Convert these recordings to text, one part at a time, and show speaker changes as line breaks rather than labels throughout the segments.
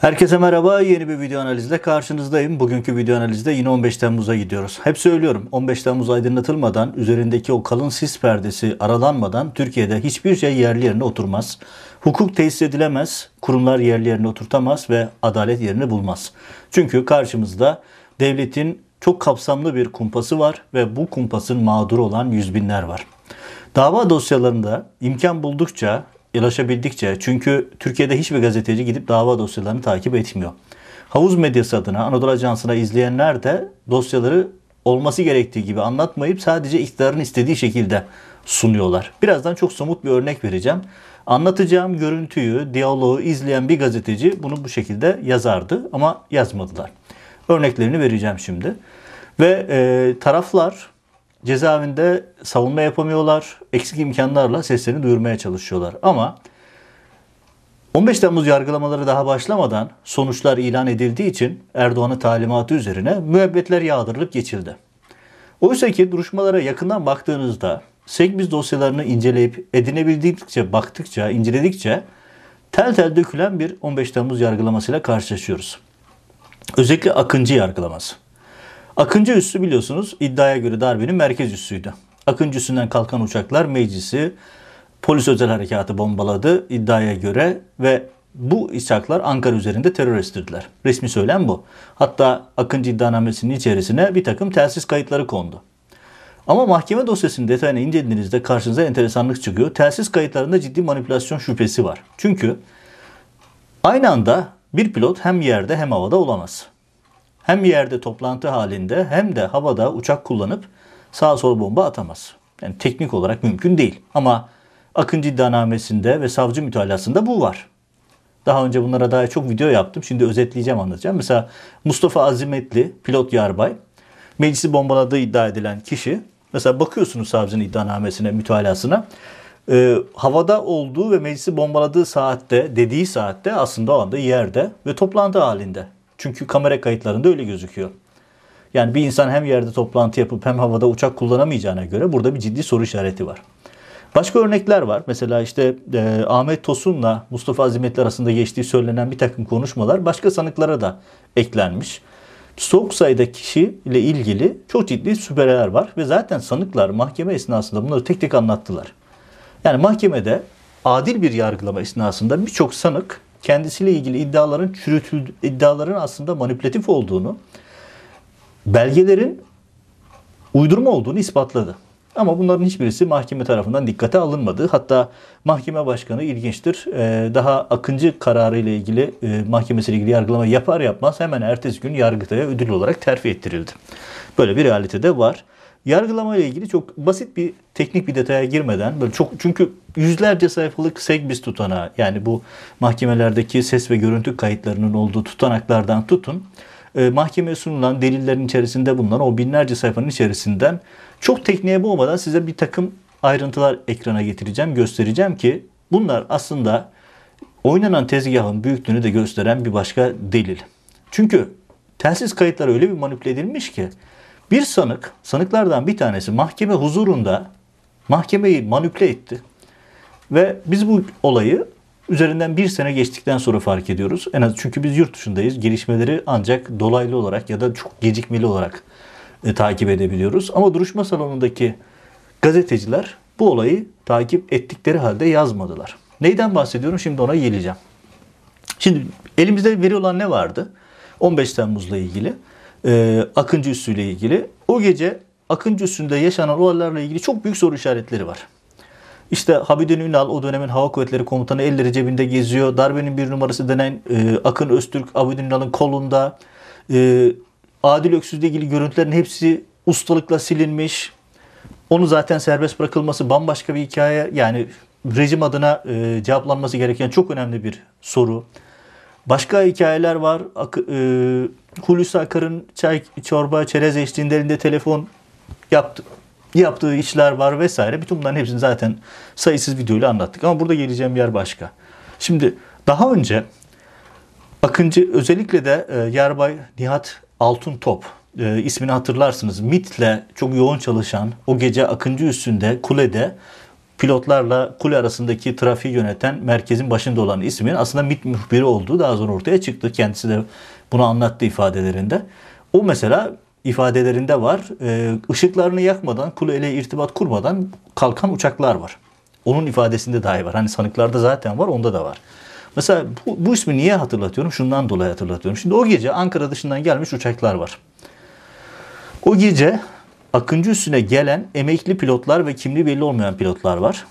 Herkese merhaba. Yeni bir video analizle karşınızdayım. Bugünkü video analizde yine 15 Temmuz'a gidiyoruz. Hep söylüyorum 15 Temmuz aydınlatılmadan, üzerindeki o kalın sis perdesi aralanmadan Türkiye'de hiçbir şey yerli yerine oturmaz. Hukuk tesis edilemez, kurumlar yerli yerine oturtamaz ve adalet yerini bulmaz. Çünkü karşımızda devletin çok kapsamlı bir kumpası var ve bu kumpasın mağduru olan yüz binler var. Dava dosyalarında imkan buldukça ulaşabildikçe çünkü Türkiye'de hiçbir gazeteci gidip dava dosyalarını takip etmiyor. Havuz medyası adına Anadolu Ajansı'na izleyenler de dosyaları olması gerektiği gibi anlatmayıp sadece iktidarın istediği şekilde sunuyorlar. Birazdan çok somut bir örnek vereceğim. Anlatacağım görüntüyü, diyaloğu izleyen bir gazeteci bunu bu şekilde yazardı ama yazmadılar. Örneklerini vereceğim şimdi. Ve e, taraflar cezaevinde savunma yapamıyorlar. Eksik imkanlarla seslerini duyurmaya çalışıyorlar. Ama 15 Temmuz yargılamaları daha başlamadan sonuçlar ilan edildiği için Erdoğan'ın talimatı üzerine müebbetler yağdırılıp geçildi. Oysa ki duruşmalara yakından baktığınızda Segbiz dosyalarını inceleyip edinebildikçe, baktıkça, inceledikçe tel tel dökülen bir 15 Temmuz yargılamasıyla karşılaşıyoruz. Özellikle Akıncı yargılaması. Akıncı üssü biliyorsunuz iddiaya göre darbenin merkez üssüydü. Akıncı üssünden kalkan uçaklar meclisi polis özel harekatı bombaladı iddiaya göre ve bu uçaklar Ankara üzerinde terör estirdiler. Resmi söylem bu. Hatta Akıncı iddianamesinin içerisine bir takım telsiz kayıtları kondu. Ama mahkeme dosyasının detayını incelediğinizde karşınıza enteresanlık çıkıyor. Telsiz kayıtlarında ciddi manipülasyon şüphesi var. Çünkü aynı anda bir pilot hem yerde hem havada olamaz hem yerde toplantı halinde hem de havada uçak kullanıp sağa sola bomba atamaz. Yani teknik olarak mümkün değil. Ama Akıncı iddianamesinde ve savcı mütalasında bu var. Daha önce bunlara dair çok video yaptım. Şimdi özetleyeceğim anlatacağım. Mesela Mustafa Azimetli, pilot yarbay, meclisi bombaladığı iddia edilen kişi. Mesela bakıyorsunuz savcının iddianamesine, mütalasına. E, havada olduğu ve meclisi bombaladığı saatte, dediği saatte aslında o anda yerde ve toplantı halinde. Çünkü kamera kayıtlarında öyle gözüküyor. Yani bir insan hem yerde toplantı yapıp hem havada uçak kullanamayacağına göre burada bir ciddi soru işareti var. Başka örnekler var. Mesela işte e, Ahmet Tosun'la Mustafa Azimetli arasında geçtiği söylenen bir takım konuşmalar başka sanıklara da eklenmiş. Çok sayıda kişi ile ilgili çok ciddi şüpheler var ve zaten sanıklar mahkeme esnasında bunları tek tek anlattılar. Yani mahkemede adil bir yargılama esnasında birçok sanık kendisiyle ilgili iddiaların çürütüldü, iddiaların aslında manipülatif olduğunu, belgelerin uydurma olduğunu ispatladı. Ama bunların hiçbirisi mahkeme tarafından dikkate alınmadı. Hatta mahkeme başkanı ilginçtir. Ee, daha Akıncı kararı ile ilgili e, mahkemesiyle ilgili yargılama yapar yapmaz hemen ertesi gün Yargıtay'a ödül olarak terfi ettirildi. Böyle bir realite de var. Yargılama ile ilgili çok basit bir teknik bir detaya girmeden böyle çok çünkü yüzlerce sayfalık segbis tutanağı yani bu mahkemelerdeki ses ve görüntü kayıtlarının olduğu tutanaklardan tutun e, mahkemeye sunulan delillerin içerisinde bulunan o binlerce sayfanın içerisinden çok tekniğe boğmadan size bir takım ayrıntılar ekrana getireceğim, göstereceğim ki bunlar aslında oynanan tezgahın büyüklüğünü de gösteren bir başka delil. Çünkü telsiz kayıtlar öyle bir manipüle edilmiş ki bir sanık, sanıklardan bir tanesi mahkeme huzurunda mahkemeyi manipüle etti. Ve biz bu olayı üzerinden bir sene geçtikten sonra fark ediyoruz. En az çünkü biz yurt dışındayız. Gelişmeleri ancak dolaylı olarak ya da çok gecikmeli olarak e, takip edebiliyoruz. Ama duruşma salonundaki gazeteciler bu olayı takip ettikleri halde yazmadılar. Neyden bahsediyorum? Şimdi ona geleceğim. Şimdi elimizde veri olan ne vardı? 15 Temmuz'la ilgili e, Akıncı Üssü ile ilgili. O gece Akıncı Üssü'nde yaşanan olaylarla ilgili çok büyük soru işaretleri var. İşte Habidin Ünal o dönemin Hava Kuvvetleri Komutanı elleri cebinde geziyor. Darbenin bir numarası denen e, Akın Öztürk Habidin Ünal'ın kolunda. E, Adil Öksüz'le ilgili görüntülerin hepsi ustalıkla silinmiş. Onu zaten serbest bırakılması bambaşka bir hikaye. Yani rejim adına e, cevaplanması gereken çok önemli bir soru. Başka hikayeler var. Ak e, Hulusi Akar'ın çay, çorba, çerez eşliğinde elinde telefon yaptı, yaptığı işler var vesaire. Bütün bunların hepsini zaten sayısız videoyla anlattık. Ama burada geleceğim yer başka. Şimdi daha önce Akıncı özellikle de e, Yarbay Nihat Altun Top e, ismini hatırlarsınız. MIT'le çok yoğun çalışan o gece Akıncı üstünde kulede pilotlarla kule arasındaki trafiği yöneten merkezin başında olan ismin aslında MİT muhbiri olduğu daha sonra ortaya çıktı. Kendisi de bunu anlattı ifadelerinde. O mesela ifadelerinde var. E, ışıklarını yakmadan, kuleyle irtibat kurmadan kalkan uçaklar var. Onun ifadesinde dahi var. Hani sanıklarda zaten var, onda da var. Mesela bu, bu ismi niye hatırlatıyorum? Şundan dolayı hatırlatıyorum. Şimdi o gece Ankara dışından gelmiş uçaklar var. O gece Akıncı üstüne gelen emekli pilotlar ve kimliği belli olmayan pilotlar var.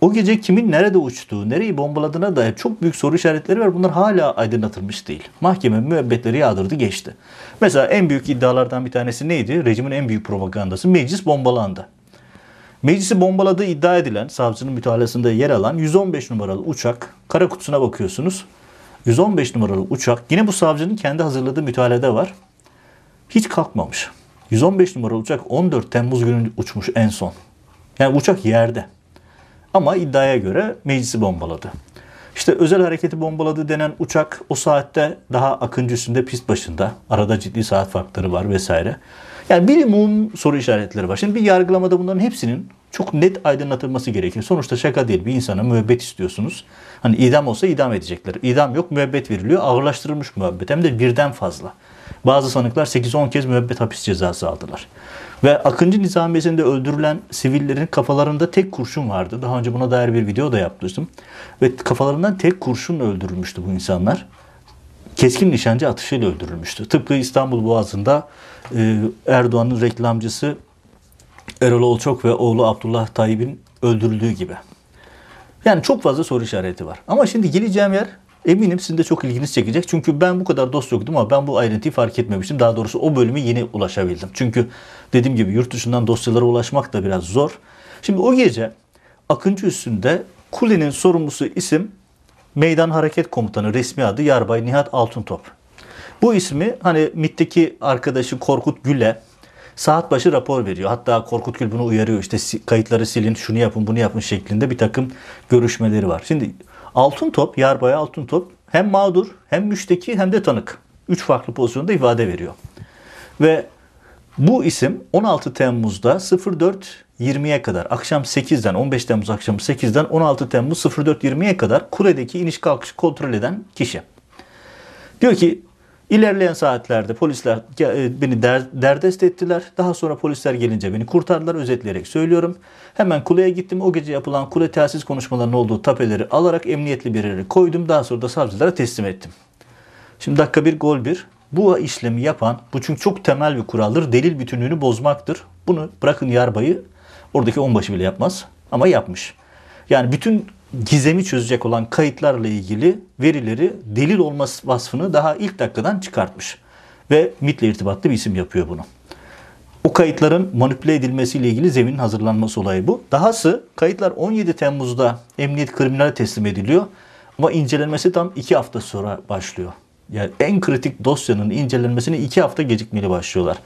O gece kimin nerede uçtuğu, nereyi bombaladığına dair çok büyük soru işaretleri var. Bunlar hala aydınlatılmış değil. Mahkeme müebbetleri yağdırdı geçti. Mesela en büyük iddialardan bir tanesi neydi? Rejimin en büyük propagandası meclis bombalandı. Meclisi bombaladığı iddia edilen savcının mütalasında yer alan 115 numaralı uçak kara kutusuna bakıyorsunuz. 115 numaralı uçak yine bu savcının kendi hazırladığı mütalede var. Hiç kalkmamış. 115 numaralı uçak 14 Temmuz günü uçmuş en son. Yani uçak yerde. Ama iddiaya göre meclisi bombaladı. İşte özel hareketi bombaladı denen uçak o saatte daha Akıncı üstünde pist başında. Arada ciddi saat farkları var vesaire. Yani bilimum soru işaretleri var. Şimdi bir yargılamada bunların hepsinin çok net aydınlatılması gerekir. Sonuçta şaka değil. Bir insana müebbet istiyorsunuz. Hani idam olsa idam edecekler. İdam yok müebbet veriliyor. Ağırlaştırılmış müebbet. Hem de birden fazla. Bazı sanıklar 8-10 kez müebbet hapis cezası aldılar. Ve Akıncı Nizamiyesi'nde öldürülen sivillerin kafalarında tek kurşun vardı. Daha önce buna dair bir video da yapmıştım. Ve kafalarından tek kurşun öldürülmüştü bu insanlar. Keskin nişancı atışıyla öldürülmüştü. Tıpkı İstanbul Boğazı'nda e, Erdoğan'ın reklamcısı Erol Olçok ve oğlu Abdullah Tayyip'in öldürüldüğü gibi. Yani çok fazla soru işareti var. Ama şimdi geleceğim yer eminim sizin de çok ilginizi çekecek. Çünkü ben bu kadar dost yoktum ama ben bu ayrıntıyı fark etmemiştim. Daha doğrusu o bölümü yeni ulaşabildim. Çünkü dediğim gibi yurt dışından dosyalara ulaşmak da biraz zor. Şimdi o gece Akıncı üstünde kulenin sorumlusu isim Meydan Hareket Komutanı resmi adı Yarbay Nihat Altıntop. Bu ismi hani MIT'teki arkadaşı Korkut Gül'e saat başı rapor veriyor. Hatta Korkut Gül bunu uyarıyor. İşte kayıtları silin, şunu yapın, bunu yapın şeklinde bir takım görüşmeleri var. Şimdi Altın Top, Yarbay Altın Top hem mağdur, hem müşteki hem de tanık. Üç farklı pozisyonda ifade veriyor. Ve bu isim 16 Temmuz'da 04.20'ye kadar akşam 8'den 15 Temmuz akşamı 8'den 16 Temmuz 04.20'ye kadar Kure'deki iniş kalkışı kontrol eden kişi. Diyor ki İlerleyen saatlerde polisler e, beni der, derdest ettiler. Daha sonra polisler gelince beni kurtardılar özetleyerek söylüyorum. Hemen kuleye gittim. O gece yapılan kule telsiz konuşmalarının olduğu tapeleri alarak emniyetli bir yere koydum. Daha sonra da savcılara teslim ettim. Şimdi dakika bir gol bir. Bu işlemi yapan, bu çünkü çok temel bir kuraldır. Delil bütünlüğünü bozmaktır. Bunu bırakın yarbayı oradaki onbaşı bile yapmaz ama yapmış. Yani bütün gizemi çözecek olan kayıtlarla ilgili verileri delil olması vasfını daha ilk dakikadan çıkartmış. Ve MIT'le irtibatlı bir isim yapıyor bunu. O kayıtların manipüle edilmesiyle ilgili zeminin hazırlanması olayı bu. Dahası kayıtlar 17 Temmuz'da emniyet kriminale teslim ediliyor. Ama incelenmesi tam 2 hafta sonra başlıyor. Yani en kritik dosyanın incelenmesine 2 hafta gecikmeli başlıyorlar.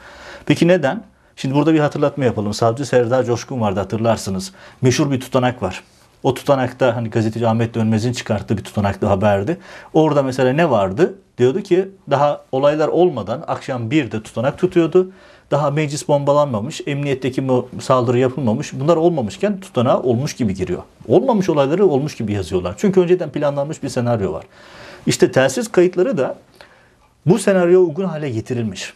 Peki neden? Şimdi burada bir hatırlatma yapalım. Savcı Serdar Coşkun vardı hatırlarsınız. Meşhur bir tutanak var. O tutanakta hani gazeteci Ahmet Dönmez'in çıkarttığı bir tutanaklı haberdi. Orada mesela ne vardı? Diyordu ki daha olaylar olmadan akşam 1'de tutanak tutuyordu. Daha meclis bombalanmamış, emniyetteki saldırı yapılmamış. Bunlar olmamışken tutanağa olmuş gibi giriyor. Olmamış olayları olmuş gibi yazıyorlar. Çünkü önceden planlanmış bir senaryo var. İşte telsiz kayıtları da bu senaryo uygun hale getirilmiş.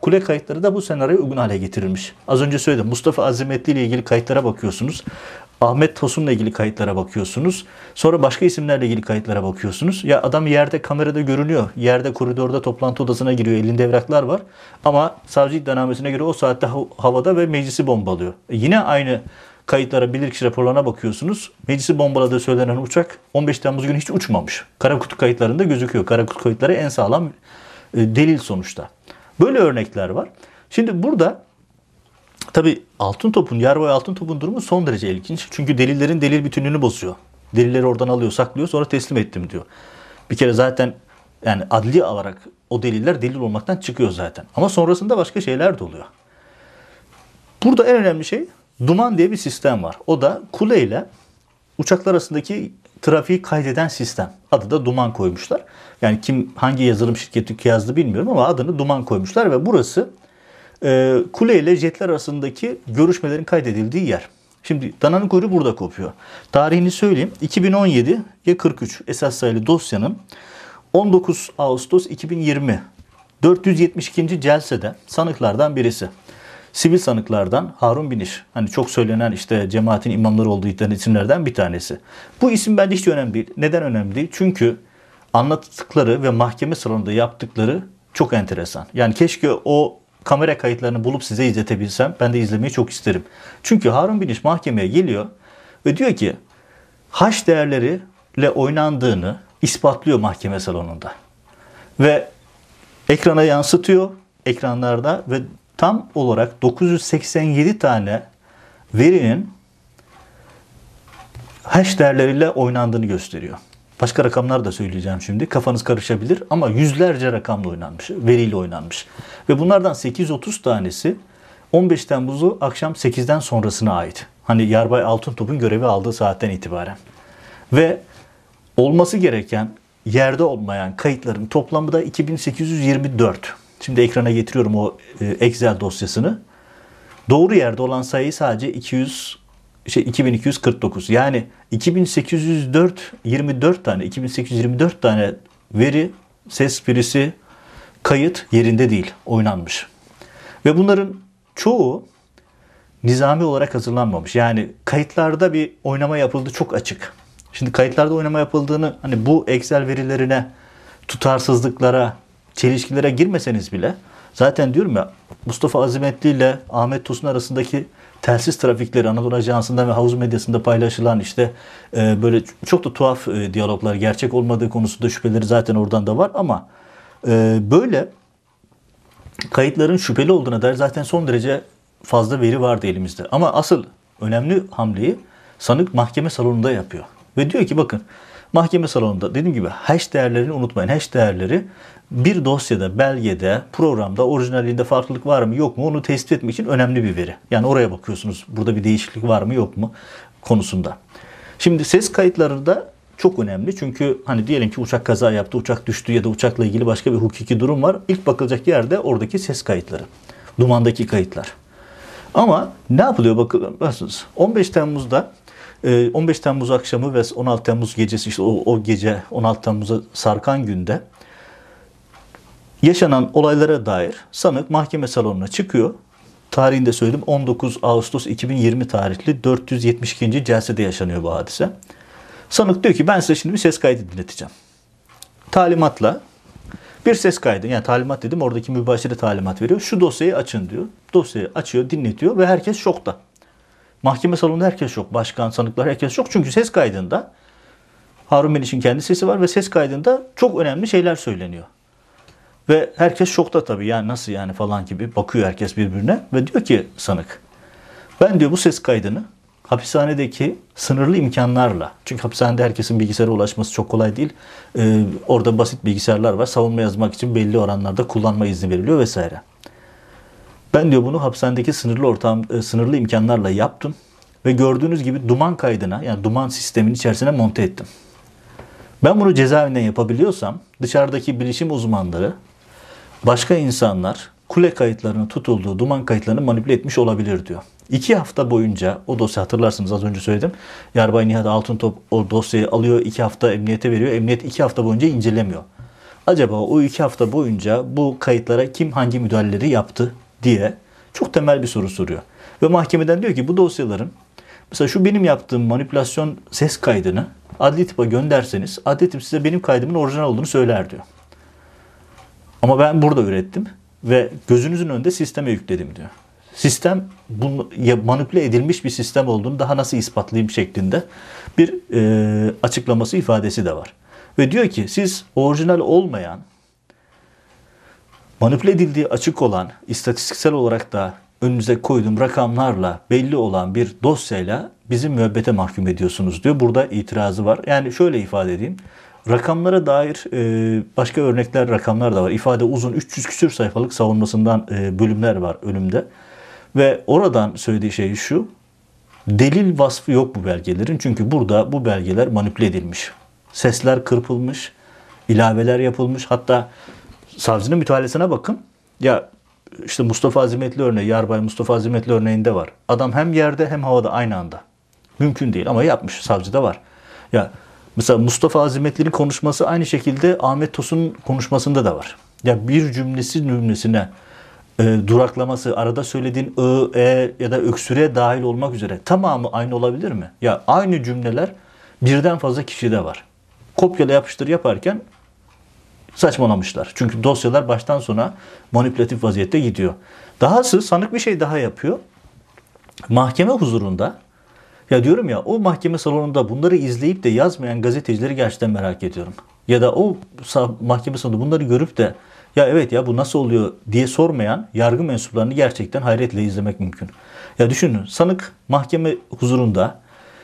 Kule kayıtları da bu senaryoya uygun hale getirilmiş. Az önce söyledim. Mustafa Azimetli ile ilgili kayıtlara bakıyorsunuz. Ahmet Tosun'la ilgili kayıtlara bakıyorsunuz. Sonra başka isimlerle ilgili kayıtlara bakıyorsunuz. Ya adam yerde kamerada görünüyor. Yerde koridorda toplantı odasına giriyor. Elinde evraklar var. Ama savcı iddianamesine göre o saatte havada ve meclisi bombalıyor. E yine aynı kayıtlara bilirkişi raporlarına bakıyorsunuz. Meclisi bombaladığı söylenen uçak 15 Temmuz günü hiç uçmamış. Karakutu kayıtlarında gözüküyor. Karakutu kayıtları en sağlam e, delil sonuçta. Böyle örnekler var. Şimdi burada Tabi altın topun, Yarboy altın topun durumu son derece ilginç. Çünkü delillerin delil bütünlüğünü bozuyor. Delilleri oradan alıyor, saklıyor, sonra teslim ettim diyor. Bir kere zaten yani adli olarak o deliller delil olmaktan çıkıyor zaten. Ama sonrasında başka şeyler de oluyor. Burada en önemli şey duman diye bir sistem var. O da kule ile uçaklar arasındaki trafiği kaydeden sistem. Adı da duman koymuşlar. Yani kim hangi yazılım şirketi yazdı bilmiyorum ama adını duman koymuşlar ve burası e, kule ile jetler arasındaki görüşmelerin kaydedildiği yer. Şimdi dananın kuyruğu burada kopuyor. Tarihini söyleyeyim. 2017'ye 43 esas sayılı dosyanın 19 Ağustos 2020 472. celsede sanıklardan birisi. Sivil sanıklardan Harun Biniş. Hani çok söylenen işte cemaatin imamları olduğu iddialı isimlerden bir tanesi. Bu isim bence hiç önemli değil. Neden önemli değil? Çünkü anlattıkları ve mahkeme salonunda yaptıkları çok enteresan. Yani keşke o kamera kayıtlarını bulup size izletebilsem. Ben de izlemeyi çok isterim. Çünkü Harun Biniş mahkemeye geliyor ve diyor ki haş değerleriyle oynandığını ispatlıyor mahkeme salonunda. Ve ekrana yansıtıyor ekranlarda ve tam olarak 987 tane verinin hash değerleriyle oynandığını gösteriyor. Başka rakamlar da söyleyeceğim şimdi. Kafanız karışabilir ama yüzlerce rakamla oynanmış, veriyle oynanmış. Ve bunlardan 830 tanesi 15 Temmuz'u akşam 8'den sonrasına ait. Hani Yarbay Altıntop'un görevi aldığı saatten itibaren. Ve olması gereken yerde olmayan kayıtların toplamı da 2824. Şimdi ekrana getiriyorum o e, Excel dosyasını. Doğru yerde olan sayı sadece 200 şey 2249. Yani 2804 24 tane 2824 tane veri ses birisi kayıt yerinde değil, oynanmış. Ve bunların çoğu nizami olarak hazırlanmamış. Yani kayıtlarda bir oynama yapıldı çok açık. Şimdi kayıtlarda oynama yapıldığını hani bu Excel verilerine tutarsızlıklara, çelişkilere girmeseniz bile zaten diyorum ya Mustafa Azimetli ile Ahmet Tosun arasındaki telsiz trafikleri Anadolu Ajansı'nda ve havuz medyasında paylaşılan işte e, böyle çok da tuhaf e, diyaloglar gerçek olmadığı konusunda şüpheleri zaten oradan da var ama e, böyle kayıtların şüpheli olduğuna dair zaten son derece fazla veri vardı elimizde. Ama asıl önemli hamleyi sanık mahkeme salonunda yapıyor. Ve diyor ki bakın mahkeme salonunda dediğim gibi hash değerlerini unutmayın. Hash değerleri bir dosyada, belgede, programda orijinalinde farklılık var mı yok mu onu tespit etmek için önemli bir veri. Yani oraya bakıyorsunuz burada bir değişiklik var mı yok mu konusunda. Şimdi ses kayıtları da çok önemli çünkü hani diyelim ki uçak kaza yaptı, uçak düştü ya da uçakla ilgili başka bir hukuki durum var. İlk bakılacak yerde oradaki ses kayıtları, dumandaki kayıtlar. Ama ne yapılıyor bakıyorsunuz 15 Temmuz'da 15 Temmuz akşamı ve 16 Temmuz gecesi işte o, o gece 16 Temmuz'a sarkan günde yaşanan olaylara dair sanık mahkeme salonuna çıkıyor. Tarihinde söyledim 19 Ağustos 2020 tarihli 472. celsede yaşanıyor bu hadise. Sanık diyor ki ben size şimdi bir ses kaydı dinleteceğim. Talimatla bir ses kaydı yani talimat dedim oradaki mübaşire talimat veriyor. Şu dosyayı açın diyor. Dosyayı açıyor dinletiyor ve herkes şokta. Mahkeme salonunda herkes şok. Başkan, sanıklar herkes şok. Çünkü ses kaydında Harun Meliş'in kendi sesi var ve ses kaydında çok önemli şeyler söyleniyor. Ve herkes şokta tabii yani nasıl yani falan gibi bakıyor herkes birbirine ve diyor ki sanık ben diyor bu ses kaydını hapishanedeki sınırlı imkanlarla çünkü hapishanede herkesin bilgisayara ulaşması çok kolay değil. Ee, orada basit bilgisayarlar var. Savunma yazmak için belli oranlarda kullanma izni veriliyor vesaire. Ben diyor bunu hapishanedeki sınırlı ortam, e, sınırlı imkanlarla yaptım ve gördüğünüz gibi duman kaydına yani duman sistemin içerisine monte ettim. Ben bunu cezaevinden yapabiliyorsam dışarıdaki bilişim uzmanları başka insanlar kule kayıtlarının tutulduğu duman kayıtlarını manipüle etmiş olabilir diyor. İki hafta boyunca o dosya hatırlarsınız az önce söyledim. Yarbay Nihat Altıntop o dosyayı alıyor iki hafta emniyete veriyor. Emniyet iki hafta boyunca incelemiyor. Acaba o iki hafta boyunca bu kayıtlara kim hangi müdahaleleri yaptı diye çok temel bir soru soruyor. Ve mahkemeden diyor ki bu dosyaların mesela şu benim yaptığım manipülasyon ses kaydını adli tıpa gönderseniz adli tıp size benim kaydımın orijinal olduğunu söyler diyor. Ama ben burada ürettim ve gözünüzün önünde sisteme yükledim diyor. Sistem bunu manipüle edilmiş bir sistem olduğunu daha nasıl ispatlayayım şeklinde bir e, açıklaması ifadesi de var. Ve diyor ki siz orijinal olmayan manipüle edildiği açık olan, istatistiksel olarak da önünüze koyduğum rakamlarla belli olan bir dosyayla bizi müebbete mahkum ediyorsunuz diyor. Burada itirazı var. Yani şöyle ifade edeyim. Rakamlara dair e, başka örnekler, rakamlar da var. İfade uzun 300 küsür sayfalık savunmasından e, bölümler var önümde. Ve oradan söylediği şey şu. Delil vasfı yok bu belgelerin. Çünkü burada bu belgeler manipüle edilmiş. Sesler kırpılmış, ilaveler yapılmış. Hatta savcının mütahalesine bakın. Ya işte Mustafa Azimetli örneği, Yarbay Mustafa Azimetli örneğinde var. Adam hem yerde hem havada aynı anda. Mümkün değil ama yapmış. Savcıda var. Ya mesela Mustafa Azimetli'nin konuşması aynı şekilde Ahmet Tosun'un konuşmasında da var. Ya bir cümlesi cümlesine e, duraklaması, arada söylediğin ı, e ya da öksüre dahil olmak üzere tamamı aynı olabilir mi? Ya aynı cümleler birden fazla kişide var. Kopyala yapıştır yaparken saçmalamışlar. Çünkü dosyalar baştan sona manipülatif vaziyette gidiyor. Dahası sanık bir şey daha yapıyor. Mahkeme huzurunda ya diyorum ya o mahkeme salonunda bunları izleyip de yazmayan gazetecileri gerçekten merak ediyorum. Ya da o mahkeme salonunda bunları görüp de ya evet ya bu nasıl oluyor diye sormayan yargı mensuplarını gerçekten hayretle izlemek mümkün. Ya düşünün sanık mahkeme huzurunda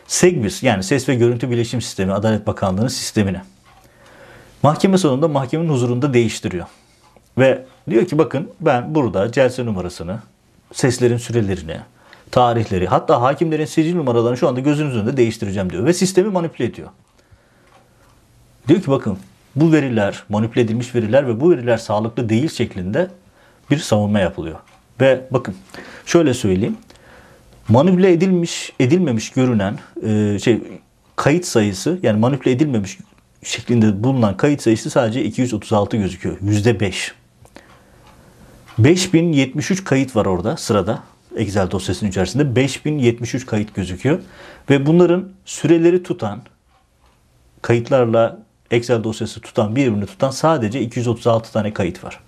SEGBİS yani Ses ve Görüntü Bilişim Sistemi Adalet Bakanlığı'nın sistemini mahkeme sonunda mahkemenin huzurunda değiştiriyor. Ve diyor ki bakın ben burada celse numarasını, seslerin sürelerini, tarihleri hatta hakimlerin sicil numaralarını şu anda gözünüz önünde değiştireceğim diyor. Ve sistemi manipüle ediyor. Diyor ki bakın bu veriler, manipüle edilmiş veriler ve bu veriler sağlıklı değil şeklinde bir savunma yapılıyor. Ve bakın şöyle söyleyeyim. Manipüle edilmiş, edilmemiş görünen e, şey kayıt sayısı yani manipüle edilmemiş şeklinde bulunan kayıt sayısı sadece 236 gözüküyor. Yüzde 5. 5073 kayıt var orada sırada. Excel dosyasının içerisinde 5073 kayıt gözüküyor. Ve bunların süreleri tutan, kayıtlarla Excel dosyası tutan, birbirini tutan sadece 236 tane kayıt var.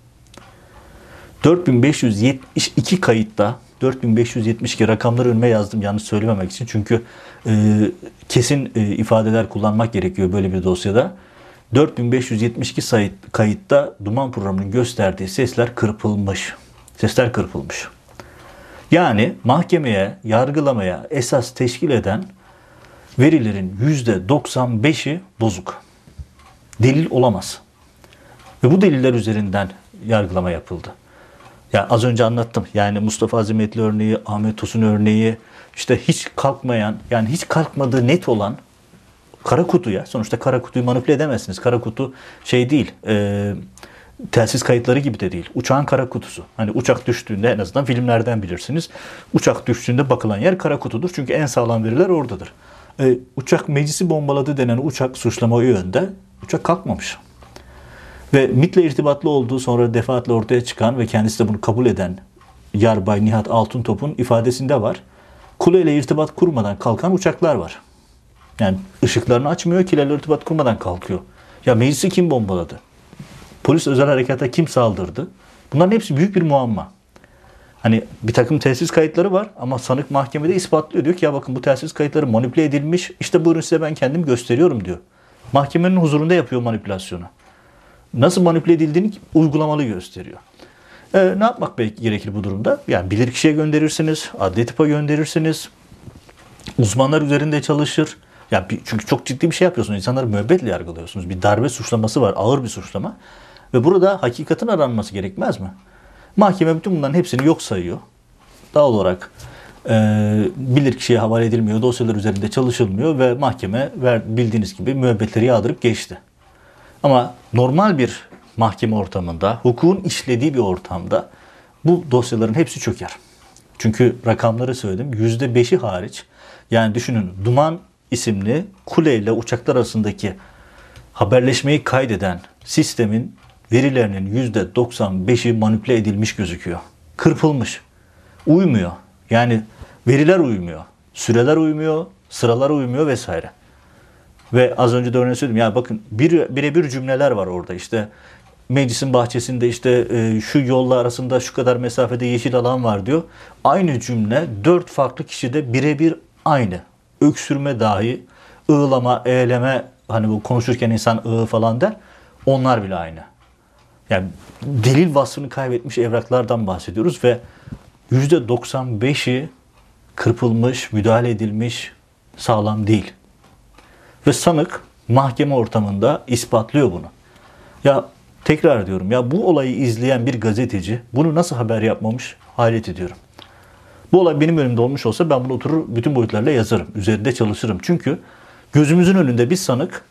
4572 kayıtta 4572 rakamları önüme yazdım yanlış söylememek için. Çünkü e, kesin e, ifadeler kullanmak gerekiyor böyle bir dosyada. 4572 sayı, kayıtta duman programının gösterdiği sesler kırpılmış. Sesler kırpılmış. Yani mahkemeye, yargılamaya esas teşkil eden verilerin %95'i bozuk. Delil olamaz. Ve bu deliller üzerinden yargılama yapıldı. Ya az önce anlattım. Yani Mustafa Azimetli örneği, Ahmet Tosun örneği, işte hiç kalkmayan, yani hiç kalkmadığı net olan kara kutuya, sonuçta kara kutuyu manipüle edemezsiniz. Kara kutu şey değil, e, telsiz kayıtları gibi de değil. Uçağın kara kutusu. Hani uçak düştüğünde en azından filmlerden bilirsiniz. Uçak düştüğünde bakılan yer kara kutudur. Çünkü en sağlam veriler oradadır. E, uçak meclisi bombaladı denen uçak suçlama yönde uçak kalkmamış. Ve MIT'le irtibatlı olduğu sonra defaatle ortaya çıkan ve kendisi de bunu kabul eden Yarbay Nihat Altıntop'un ifadesinde var. Kuleyle irtibat kurmadan kalkan uçaklar var. Yani ışıklarını açmıyor, kilerle irtibat kurmadan kalkıyor. Ya meclisi kim bombaladı? Polis özel harekata kim saldırdı? Bunların hepsi büyük bir muamma. Hani bir takım telsiz kayıtları var ama sanık mahkemede ispatlıyor. Diyor ki ya bakın bu telsiz kayıtları manipüle edilmiş. İşte buyurun size ben kendim gösteriyorum diyor. Mahkemenin huzurunda yapıyor manipülasyonu nasıl manipüle edildiğini uygulamalı gösteriyor. Ee, ne yapmak gerekir bu durumda? Yani bilir kişiye gönderirsiniz, adli tıpa gönderirsiniz, uzmanlar üzerinde çalışır. Yani çünkü çok ciddi bir şey yapıyorsunuz. İnsanları müebbetle yargılıyorsunuz. Bir darbe suçlaması var, ağır bir suçlama. Ve burada hakikatin aranması gerekmez mi? Mahkeme bütün bunların hepsini yok sayıyor. Daha olarak e, bilir kişiye havale edilmiyor, dosyalar üzerinde çalışılmıyor ve mahkeme ver, bildiğiniz gibi müebbetleri yağdırıp geçti. Ama normal bir mahkeme ortamında, hukukun işlediği bir ortamda bu dosyaların hepsi çöker. Çünkü rakamları söyledim. Yüzde beşi hariç. Yani düşünün Duman isimli kuleyle uçaklar arasındaki haberleşmeyi kaydeden sistemin verilerinin yüzde 95'i manipüle edilmiş gözüküyor. Kırpılmış. Uymuyor. Yani veriler uymuyor. Süreler uymuyor, sıralar uymuyor vesaire. Ve az önce de örneğin söyledim. Yani bakın bir, birebir cümleler var orada işte. Meclisin bahçesinde işte e, şu yolla arasında şu kadar mesafede yeşil alan var diyor. Aynı cümle dört farklı kişide birebir aynı. Öksürme dahi, ığlama, eğleme hani bu konuşurken insan ığı falan der. Onlar bile aynı. Yani delil vasfını kaybetmiş evraklardan bahsediyoruz ve %95'i kırpılmış, müdahale edilmiş, sağlam değil. Ve sanık mahkeme ortamında ispatlıyor bunu. Ya tekrar diyorum ya bu olayı izleyen bir gazeteci bunu nasıl haber yapmamış hayret ediyorum. Bu olay benim önümde olmuş olsa ben bunu oturur bütün boyutlarla yazarım. Üzerinde çalışırım. Çünkü gözümüzün önünde bir sanık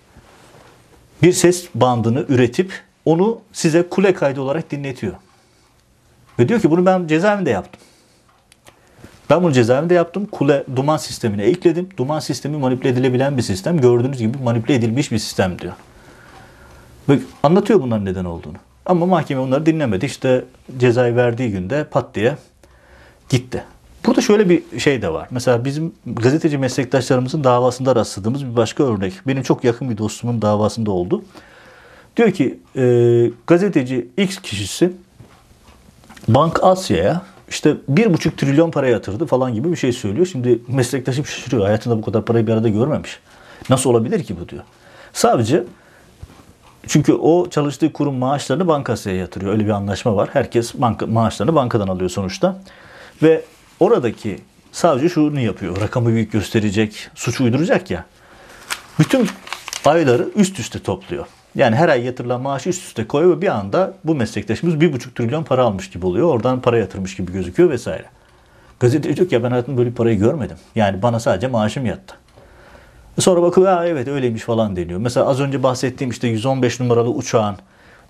bir ses bandını üretip onu size kule kaydı olarak dinletiyor. Ve diyor ki bunu ben cezaevinde yaptım. Ben bunu cezaevinde yaptım. Kule duman sistemine ekledim. Duman sistemi manipüle edilebilen bir sistem. Gördüğünüz gibi manipüle edilmiş bir sistem diyor. Ve anlatıyor bunların neden olduğunu. Ama mahkeme onları dinlemedi. İşte cezayı verdiği günde pat diye gitti. Burada şöyle bir şey de var. Mesela bizim gazeteci meslektaşlarımızın davasında rastladığımız bir başka örnek. Benim çok yakın bir dostumun davasında oldu. Diyor ki e, gazeteci X kişisi Bank Asya'ya işte bir buçuk trilyon para yatırdı falan gibi bir şey söylüyor. Şimdi meslektaşım şaşırıyor. Hayatında bu kadar parayı bir arada görmemiş. Nasıl olabilir ki bu diyor. Sadece çünkü o çalıştığı kurum maaşlarını bankasya yatırıyor. Öyle bir anlaşma var. Herkes banka, maaşlarını bankadan alıyor sonuçta. Ve oradaki savcı şunu yapıyor. Rakamı büyük gösterecek, suç uyduracak ya. Bütün ayları üst üste topluyor. Yani her ay yatırılan maaşı üst üste koyuyor ve bir anda bu meslektaşımız bir buçuk trilyon para almış gibi oluyor. Oradan para yatırmış gibi gözüküyor vesaire. Gazete diyor ki ya ben hayatımda böyle parayı görmedim. Yani bana sadece maaşım yattı. Sonra bakıyor ha evet öyleymiş falan deniyor. Mesela az önce bahsettiğim işte 115 numaralı uçağın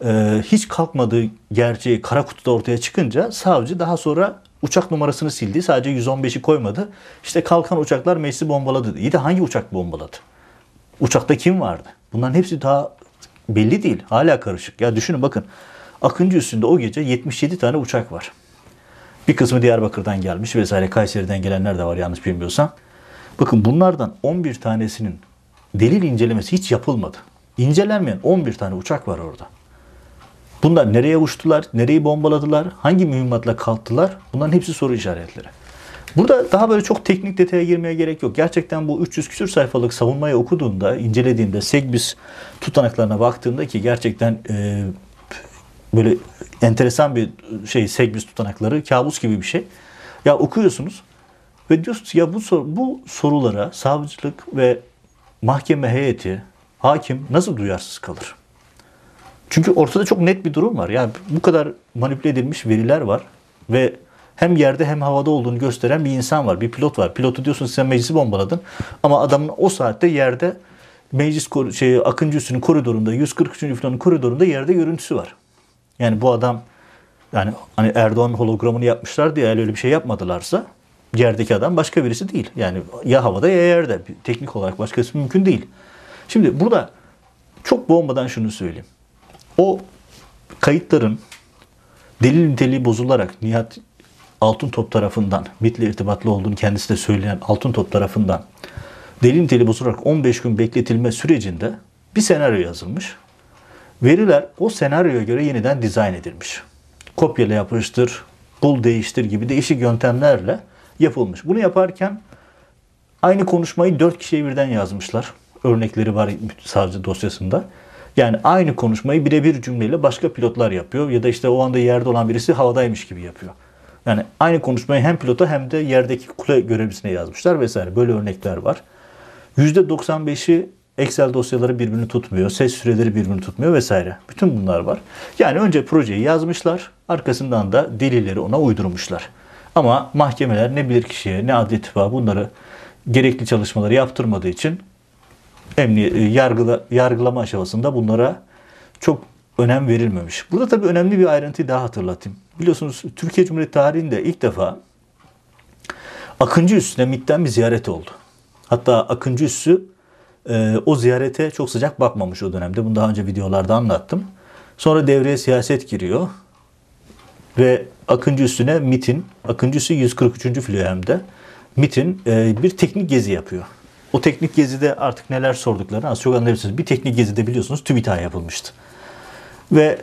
e, hiç kalkmadığı gerçeği kara kutuda ortaya çıkınca savcı daha sonra uçak numarasını sildi. Sadece 115'i koymadı. İşte kalkan uçaklar meclisi bombaladı. İyi de hangi uçak bombaladı? Uçakta kim vardı? Bunların hepsi daha belli değil. Hala karışık. Ya düşünün bakın. Akıncı üstünde o gece 77 tane uçak var. Bir kısmı Diyarbakır'dan gelmiş vesaire. Kayseri'den gelenler de var yanlış bilmiyorsam. Bakın bunlardan 11 tanesinin delil incelemesi hiç yapılmadı. İncelenmeyen 11 tane uçak var orada. Bunlar nereye uçtular, nereyi bombaladılar, hangi mühimmatla kalktılar bunların hepsi soru işaretleri. Burada daha böyle çok teknik detaya girmeye gerek yok. Gerçekten bu 300 küsür sayfalık savunmayı okuduğunda, incelediğinde, Segbis tutanaklarına baktığında ki gerçekten e, böyle enteresan bir şey Segbis tutanakları, kabus gibi bir şey. Ya okuyorsunuz ve diyorsunuz ya bu, sor, bu sorulara savcılık ve mahkeme heyeti, hakim nasıl duyarsız kalır? Çünkü ortada çok net bir durum var. Yani bu kadar manipüle edilmiş veriler var ve hem yerde hem havada olduğunu gösteren bir insan var. Bir pilot var. Pilotu diyorsun sen meclisi bombaladın ama adamın o saatte yerde meclis şey, Akıncı Üssü'nün koridorunda 143. filanın koridorunda yerde görüntüsü var. Yani bu adam yani hani Erdoğan hologramını yapmışlar diye öyle bir şey yapmadılarsa yerdeki adam başka birisi değil. Yani ya havada ya yerde. Teknik olarak başkası mümkün değil. Şimdi burada çok boğmadan şunu söyleyeyim. O kayıtların delil niteliği bozularak Nihat Altın Top tarafından MIT'le irtibatlı olduğunu kendisi de söyleyen Altın Top tarafından delil niteliği bozularak 15 gün bekletilme sürecinde bir senaryo yazılmış. Veriler o senaryoya göre yeniden dizayn edilmiş. Kopyala yapıştır, bul değiştir gibi değişik yöntemlerle yapılmış. Bunu yaparken aynı konuşmayı dört kişiye birden yazmışlar. Örnekleri var savcı dosyasında. Yani aynı konuşmayı birebir cümleyle başka pilotlar yapıyor ya da işte o anda yerde olan birisi havadaymış gibi yapıyor. Yani aynı konuşmayı hem pilota hem de yerdeki kule görevlisine yazmışlar vesaire. Böyle örnekler var. %95'i Excel dosyaları birbirini tutmuyor, ses süreleri birbirini tutmuyor vesaire. Bütün bunlar var. Yani önce projeyi yazmışlar, arkasından da delilleri ona uydurmuşlar. Ama mahkemeler ne bilir kişiye ne adli bunları gerekli çalışmaları yaptırmadığı için emniyet, yargıla, yargılama aşamasında bunlara çok önem verilmemiş. Burada tabii önemli bir ayrıntıyı daha hatırlatayım. Biliyorsunuz Türkiye Cumhuriyeti tarihinde ilk defa Akıncı Üssü'ne MİT'ten bir ziyaret oldu. Hatta Akıncı Üssü e, o ziyarete çok sıcak bakmamış o dönemde. Bunu daha önce videolarda anlattım. Sonra devreye siyaset giriyor. Ve Akıncı Üssü'ne MİT'in, Akıncı Üssü 143. filoyemde MİT'in e, bir teknik gezi yapıyor. O teknik gezide artık neler sorduklarını az çok anlayabilirsiniz. Bir teknik gezide biliyorsunuz TÜBİTAK yapılmıştı. Ve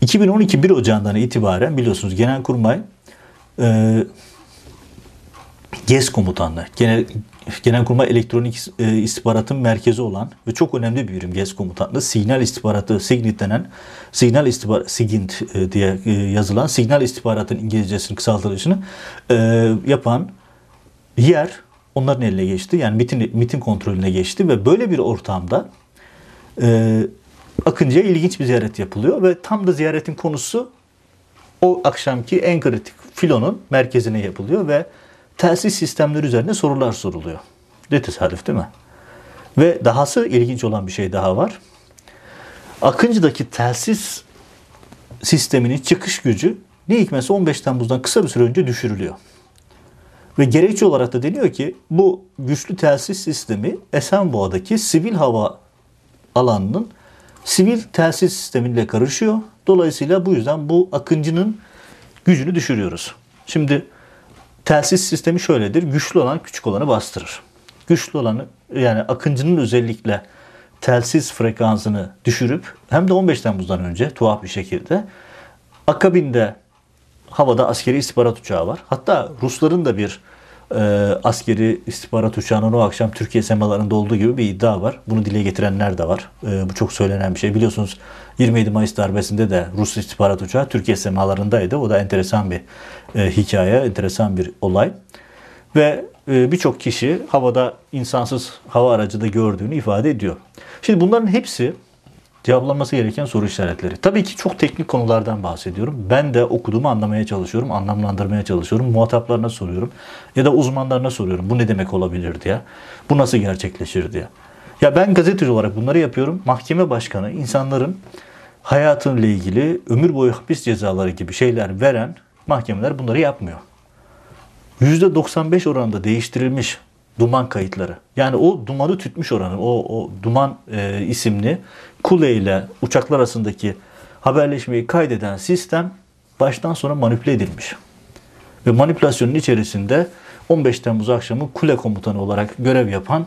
2012 1 Ocağı'ndan itibaren biliyorsunuz Genelkurmay e, GES komutanlığı, Genel, Genelkurmay Elektronik e, İstihbaratın merkezi olan ve çok önemli bir birim GES komutanlığı. Signal istihbaratı, SIGINT denen, signal istihbarat, SIGINT e, diye e, yazılan signal istihbaratın İngilizcesinin kısaltılışını e, yapan yer onların eline geçti. Yani MIT'in, MIT'in kontrolüne geçti ve böyle bir ortamda e, Akıncı'ya ilginç bir ziyaret yapılıyor ve tam da ziyaretin konusu o akşamki en kritik filonun merkezine yapılıyor ve telsiz sistemleri üzerine sorular soruluyor. Ne tesadüf değil mi? Ve dahası ilginç olan bir şey daha var. Akıncı'daki telsiz sisteminin çıkış gücü ne hikmetse 15 Temmuz'dan kısa bir süre önce düşürülüyor. Ve gerekçe olarak da deniyor ki bu güçlü telsiz sistemi Esenboğa'daki sivil hava alanının sivil telsiz sistemiyle karışıyor. Dolayısıyla bu yüzden bu akıncının gücünü düşürüyoruz. Şimdi telsiz sistemi şöyledir. Güçlü olan küçük olanı bastırır. Güçlü olanı yani akıncının özellikle telsiz frekansını düşürüp hem de 15 Temmuz'dan önce tuhaf bir şekilde akabinde havada askeri istihbarat uçağı var. Hatta Rusların da bir e, askeri istihbarat uçağının o akşam Türkiye semalarında olduğu gibi bir iddia var. Bunu dile getirenler de var. E, bu çok söylenen bir şey. Biliyorsunuz 27 Mayıs darbesinde de Rus istihbarat uçağı Türkiye semalarındaydı. O da enteresan bir e, hikaye, enteresan bir olay. Ve e, birçok kişi havada insansız hava aracı da gördüğünü ifade ediyor. Şimdi bunların hepsi cevaplanması gereken soru işaretleri. Tabii ki çok teknik konulardan bahsediyorum. Ben de okuduğumu anlamaya çalışıyorum, anlamlandırmaya çalışıyorum. Muhataplarına soruyorum ya da uzmanlarına soruyorum. Bu ne demek olabilir diye. Bu nasıl gerçekleşir diye. Ya ben gazeteci olarak bunları yapıyorum. Mahkeme başkanı insanların hayatıyla ilgili ömür boyu hapis cezaları gibi şeyler veren mahkemeler bunları yapmıyor. %95 oranında değiştirilmiş duman kayıtları. Yani o dumanı tütmüş oranı, o, o duman e, isimli kule ile uçaklar arasındaki haberleşmeyi kaydeden sistem baştan sona manipüle edilmiş. Ve manipülasyonun içerisinde 15 Temmuz akşamı kule komutanı olarak görev yapan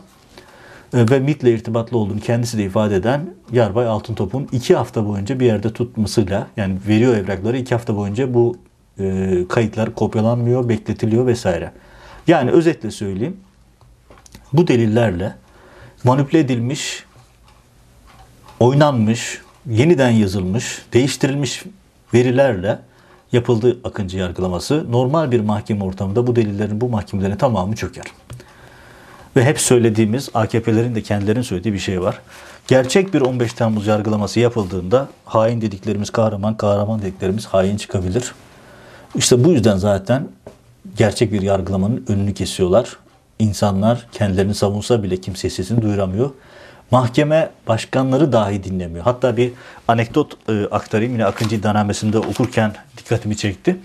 e, ve MIT'le irtibatlı olduğunu kendisi de ifade eden Yarbay Altıntop'un iki hafta boyunca bir yerde tutmasıyla yani veriyor evrakları iki hafta boyunca bu e, kayıtlar kopyalanmıyor, bekletiliyor vesaire. Yani özetle söyleyeyim bu delillerle manipüle edilmiş, oynanmış, yeniden yazılmış, değiştirilmiş verilerle yapıldı Akıncı yargılaması. Normal bir mahkeme ortamında bu delillerin, bu mahkemelerin tamamı çöker. Ve hep söylediğimiz AKP'lerin de kendilerinin söylediği bir şey var. Gerçek bir 15 Temmuz yargılaması yapıldığında hain dediklerimiz kahraman, kahraman dediklerimiz hain çıkabilir. İşte bu yüzden zaten gerçek bir yargılamanın önünü kesiyorlar. İnsanlar kendilerini savunsa bile kimse sesini duyuramıyor. Mahkeme başkanları dahi dinlemiyor. Hatta bir anekdot e, aktarayım. Yine Akıncı iddianamesinde okurken dikkatimi çekti.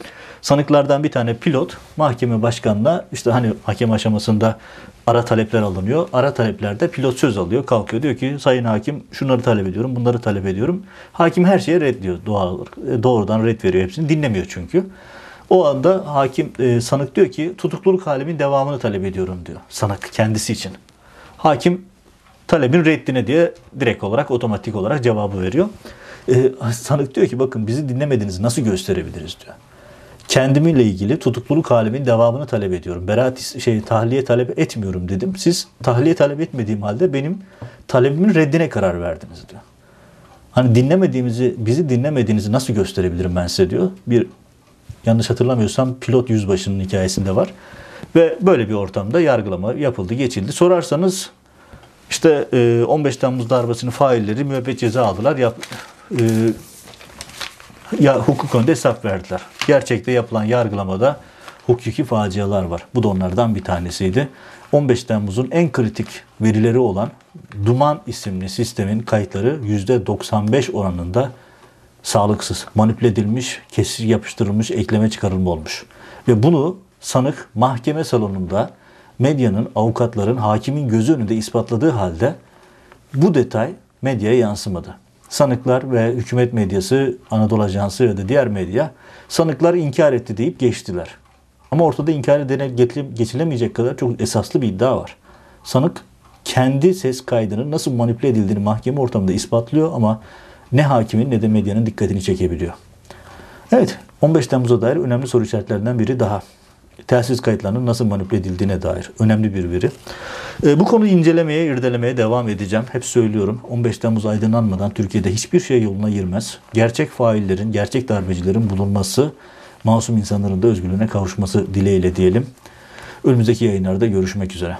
Sanıklardan bir tane pilot mahkeme başkanına işte hani hakem aşamasında ara talepler alınıyor. Ara taleplerde pilot söz alıyor. Kalkıyor diyor ki sayın hakim şunları talep ediyorum bunları talep ediyorum. Hakim her şeye red diyor. Doğal, e, doğrudan red veriyor hepsini. Dinlemiyor çünkü. O anda hakim e, sanık diyor ki tutukluluk halimin devamını talep ediyorum diyor. Sanık kendisi için. Hakim talebin reddine diye direkt olarak otomatik olarak cevabı veriyor. E, sanık diyor ki bakın bizi dinlemediğinizi nasıl gösterebiliriz diyor. Kendimle ilgili tutukluluk halimin devamını talep ediyorum. Beraat şey tahliye talep etmiyorum dedim. Siz tahliye talep etmediğim halde benim talebimin reddine karar verdiniz diyor. Hani dinlemediğimizi, bizi dinlemediğinizi nasıl gösterebilirim ben size diyor. Bir yanlış hatırlamıyorsam pilot yüzbaşının hikayesinde var. Ve böyle bir ortamda yargılama yapıldı, geçildi. Sorarsanız işte 15 e, Temmuz darbesinin failleri müebbet ceza aldılar. Yap, e, ya hukuk önünde hesap verdiler. Gerçekte yapılan yargılamada hukuki facialar var. Bu da onlardan bir tanesiydi. 15 Temmuz'un en kritik verileri olan Duman isimli sistemin kayıtları %95 oranında sağlıksız, manipüle edilmiş, kesir yapıştırılmış, ekleme çıkarılma olmuş. Ve bunu sanık mahkeme salonunda medyanın, avukatların, hakimin gözü önünde ispatladığı halde bu detay medyaya yansımadı. Sanıklar ve hükümet medyası, Anadolu Ajansı ya da diğer medya sanıklar inkar etti deyip geçtiler. Ama ortada inkar edene geçilemeyecek kadar çok esaslı bir iddia var. Sanık kendi ses kaydının nasıl manipüle edildiğini mahkeme ortamında ispatlıyor ama ne hakimin ne de medyanın dikkatini çekebiliyor. Evet, 15 Temmuz'a dair önemli soru işaretlerinden biri daha. Telsiz kayıtlarının nasıl manipüle edildiğine dair önemli bir veri. E, bu konuyu incelemeye, irdelemeye devam edeceğim. Hep söylüyorum 15 Temmuz aydınlanmadan Türkiye'de hiçbir şey yoluna girmez. Gerçek faillerin, gerçek darbecilerin bulunması, masum insanların da özgürlüğüne kavuşması dileğiyle diyelim. Önümüzdeki yayınlarda görüşmek üzere.